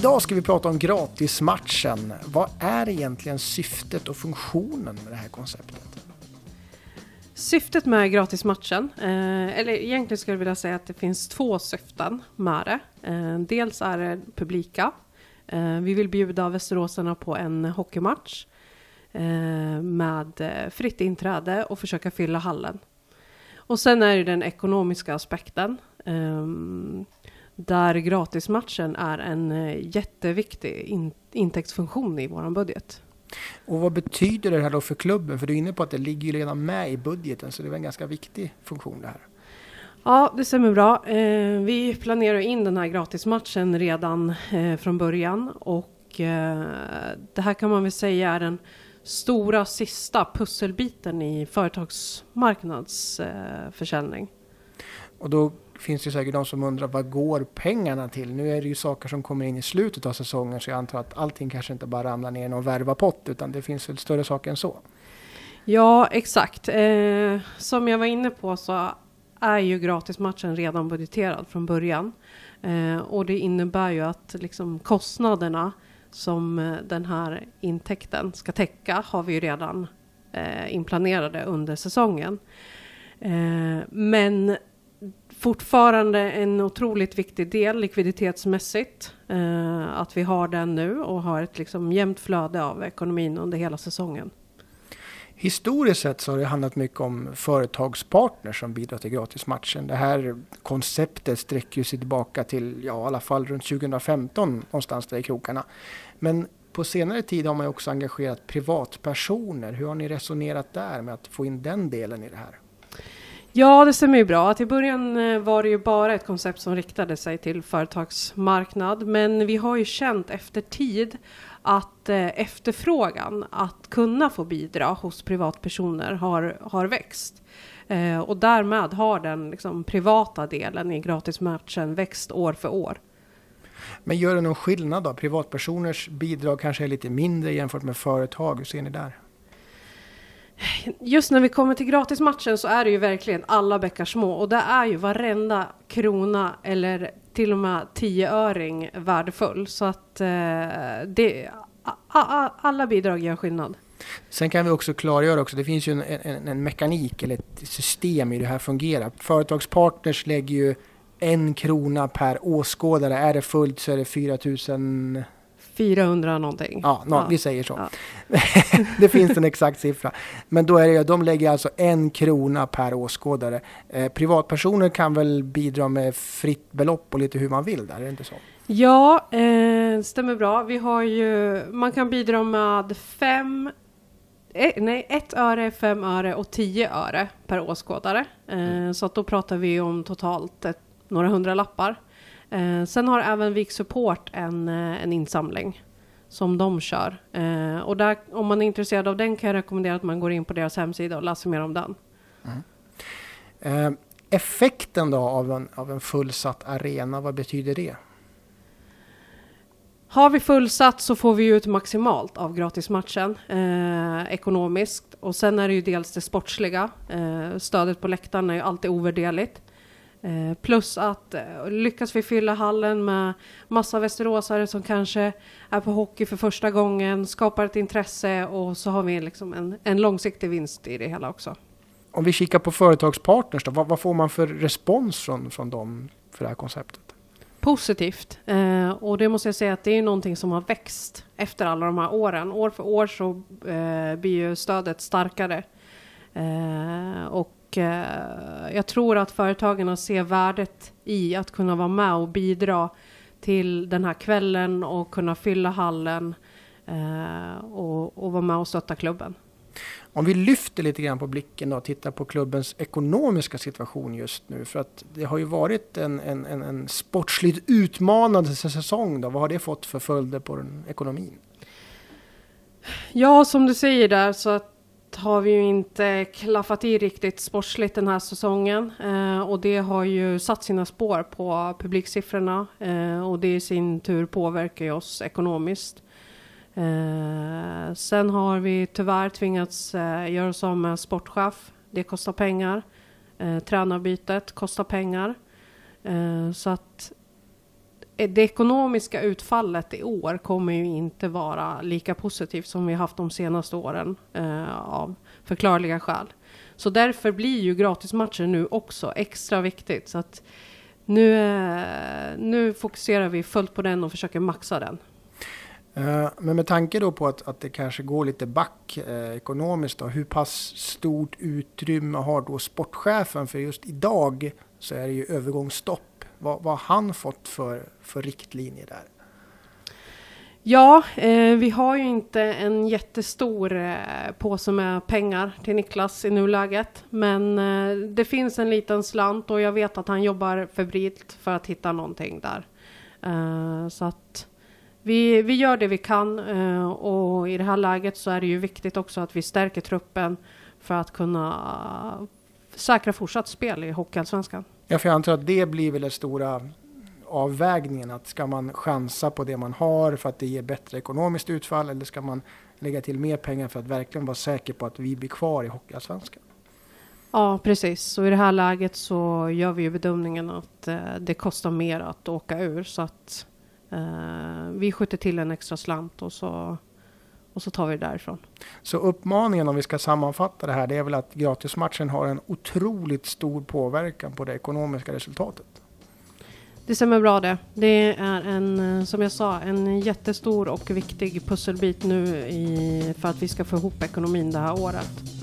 Idag ska vi prata om gratismatchen. Vad är egentligen syftet och funktionen med det här konceptet? Syftet med gratismatchen, eh, eller egentligen skulle jag vilja säga att det finns två syften med det. Eh, dels är det publika. Eh, vi vill bjuda västeråsarna på en hockeymatch eh, med eh, fritt inträde och försöka fylla hallen. Och sen är det den ekonomiska aspekten. Ehm, där gratismatchen är en eh, jätteviktig in intäktsfunktion i vår budget. Och vad betyder det här då för klubben? För du är inne på att det ligger redan med i budgeten så det är en ganska viktig funktion det här. Ja, det stämmer bra. Eh, vi planerar in den här gratismatchen redan eh, från början och eh, det här kan man väl säga är den stora sista pusselbiten i företagsmarknadsförsäljning och då finns det säkert de som undrar vad går pengarna till? Nu är det ju saker som kommer in i slutet av säsongen så jag antar att allting kanske inte bara ramlar ner i någon värvapott utan det finns väl större saker än så. Ja, exakt. Eh, som jag var inne på så är ju gratismatchen redan budgeterad från början. Eh, och det innebär ju att liksom kostnaderna som eh, den här intäkten ska täcka har vi ju redan eh, inplanerade under säsongen. Eh, men fortfarande en otroligt viktig del likviditetsmässigt. Eh, att vi har den nu och har ett liksom jämnt flöde av ekonomin under hela säsongen. Historiskt sett så har det handlat mycket om företagspartners som bidrar till gratismatchen. Det här konceptet sträcker sig tillbaka till, ja i alla fall runt 2015 någonstans där i krokarna. Men på senare tid har man också engagerat privatpersoner. Hur har ni resonerat där med att få in den delen i det här? Ja, det stämmer ju bra. Till I början eh, var det ju bara ett koncept som riktade sig till företagsmarknad. Men vi har ju känt efter tid att eh, efterfrågan att kunna få bidra hos privatpersoner har, har växt. Eh, och därmed har den liksom, privata delen i gratismatchen växt år för år. Men gör det någon skillnad då? Privatpersoners bidrag kanske är lite mindre jämfört med företag. Hur ser ni där? Just när vi kommer till gratismatchen så är det ju verkligen alla bäckar små och det är ju varenda krona eller till och med tioöring värdefull. Så att eh, det, a, a, alla bidrag gör skillnad. Sen kan vi också klargöra också, det finns ju en, en, en mekanik eller ett system i hur det här fungerar. Företagspartners lägger ju en krona per åskådare. Är det fullt så är det 4000 400 någonting. Ja, no, ja. vi säger så. Ja. det finns en exakt siffra. Men då är det, de lägger alltså en krona per åskådare. Eh, privatpersoner kan väl bidra med fritt belopp och lite hur man vill där, är det inte så? Ja, eh, stämmer bra. Vi har ju, man kan bidra med fem eh, nej, ett öre, fem öre och tio öre per åskådare. Eh, mm. Så att då pratar vi om totalt ett, några hundra lappar. Eh, sen har även Vik Support en, eh, en insamling som de kör. Eh, och där, om man är intresserad av den kan jag rekommendera att man går in på deras hemsida och läser mer om den. Mm. Eh, effekten då av en, av en fullsatt arena, vad betyder det? Har vi fullsatt så får vi ut maximalt av gratismatchen eh, ekonomiskt. Och sen är det ju dels det sportsliga. Eh, stödet på läktaren är ju alltid ovärderligt. Eh, plus att eh, lyckas vi fylla hallen med massa västeråsare som kanske är på hockey för första gången, skapar ett intresse och så har vi liksom en, en långsiktig vinst i det hela också. Om vi kikar på företagspartners då, vad, vad, får man för respons från, från dem för det här konceptet? Positivt. Eh, och det måste jag säga att det är någonting som har växt efter alla de här åren. År för år så eh, blir ju stödet starkare. Eh, och och eh, jag tror att företagen ser värdet i att kunna vara med och bidra till den här kvällen och kunna fylla hallen eh, och, och vara med och stötta klubben. Om vi lyfter lite grann på blicken och tittar på klubbens ekonomiska situation just nu. För att det har ju varit en, en, en, en sportsligt utmanande säsong. Då. Vad har det fått för följder på den ekonomin? Ja, som du säger där så att har vi ju inte klaffat i riktigt sportsligt den här säsongen eh, och det har ju satt sina spår på publiksiffrorna eh, och det i sin tur påverkar ju oss ekonomiskt. Eh, sen har vi tyvärr tvingats eh, göra oss av med sportchef. Det kostar pengar. Eh, tränarbytet kostar pengar. Eh, så att Eh, det ekonomiska utfallet i år kommer ju inte vara lika positivt som vi haft de senaste åren eh, av förklarliga skäl. Så därför blir ju gratismatcher nu också extra viktigt. Så att nu, eh, nu fokuserar vi fullt på den och försöker maxa den. Eh, men med tanke då på att, att det kanske går lite back eh, ekonomiskt då, hur pass stort utrymme har då sportchefen? För just idag så är det ju övergångsstopp. Vad, vad har han fått för, för riktlinjer där? Ja, eh, vi har ju inte en jättestor eh, påse med pengar till Niklas i nuläget. Men eh, det finns en liten slant och jag vet att han jobbar febrilt för att hitta någonting där. Eh, så att vi, vi gör det vi kan eh, och i det här läget så är det ju viktigt också att vi stärker truppen för att kunna säkra fortsatt spel i Hockeyallsvenskan. Ja, för jag antar att det blir väl den stora avvägningen. Att ska man chansa på det man har för att det ger bättre ekonomiskt utfall eller ska man lägga till mer pengar för att verkligen vara säker på att vi blir kvar i Hockeyallsvenskan? Ja, precis. Och i det här läget så gör vi ju bedömningen att eh, det kostar mer att åka ur så att eh, vi skjuter till en extra slant och så och så tar vi det därifrån. Så uppmaningen om vi ska sammanfatta det här, det är väl att gratismatchen har en otroligt stor påverkan på det ekonomiska resultatet? Det stämmer bra det. Det är en, som jag sa, en jättestor och viktig pusselbit nu i, för att vi ska få ihop ekonomin det här året.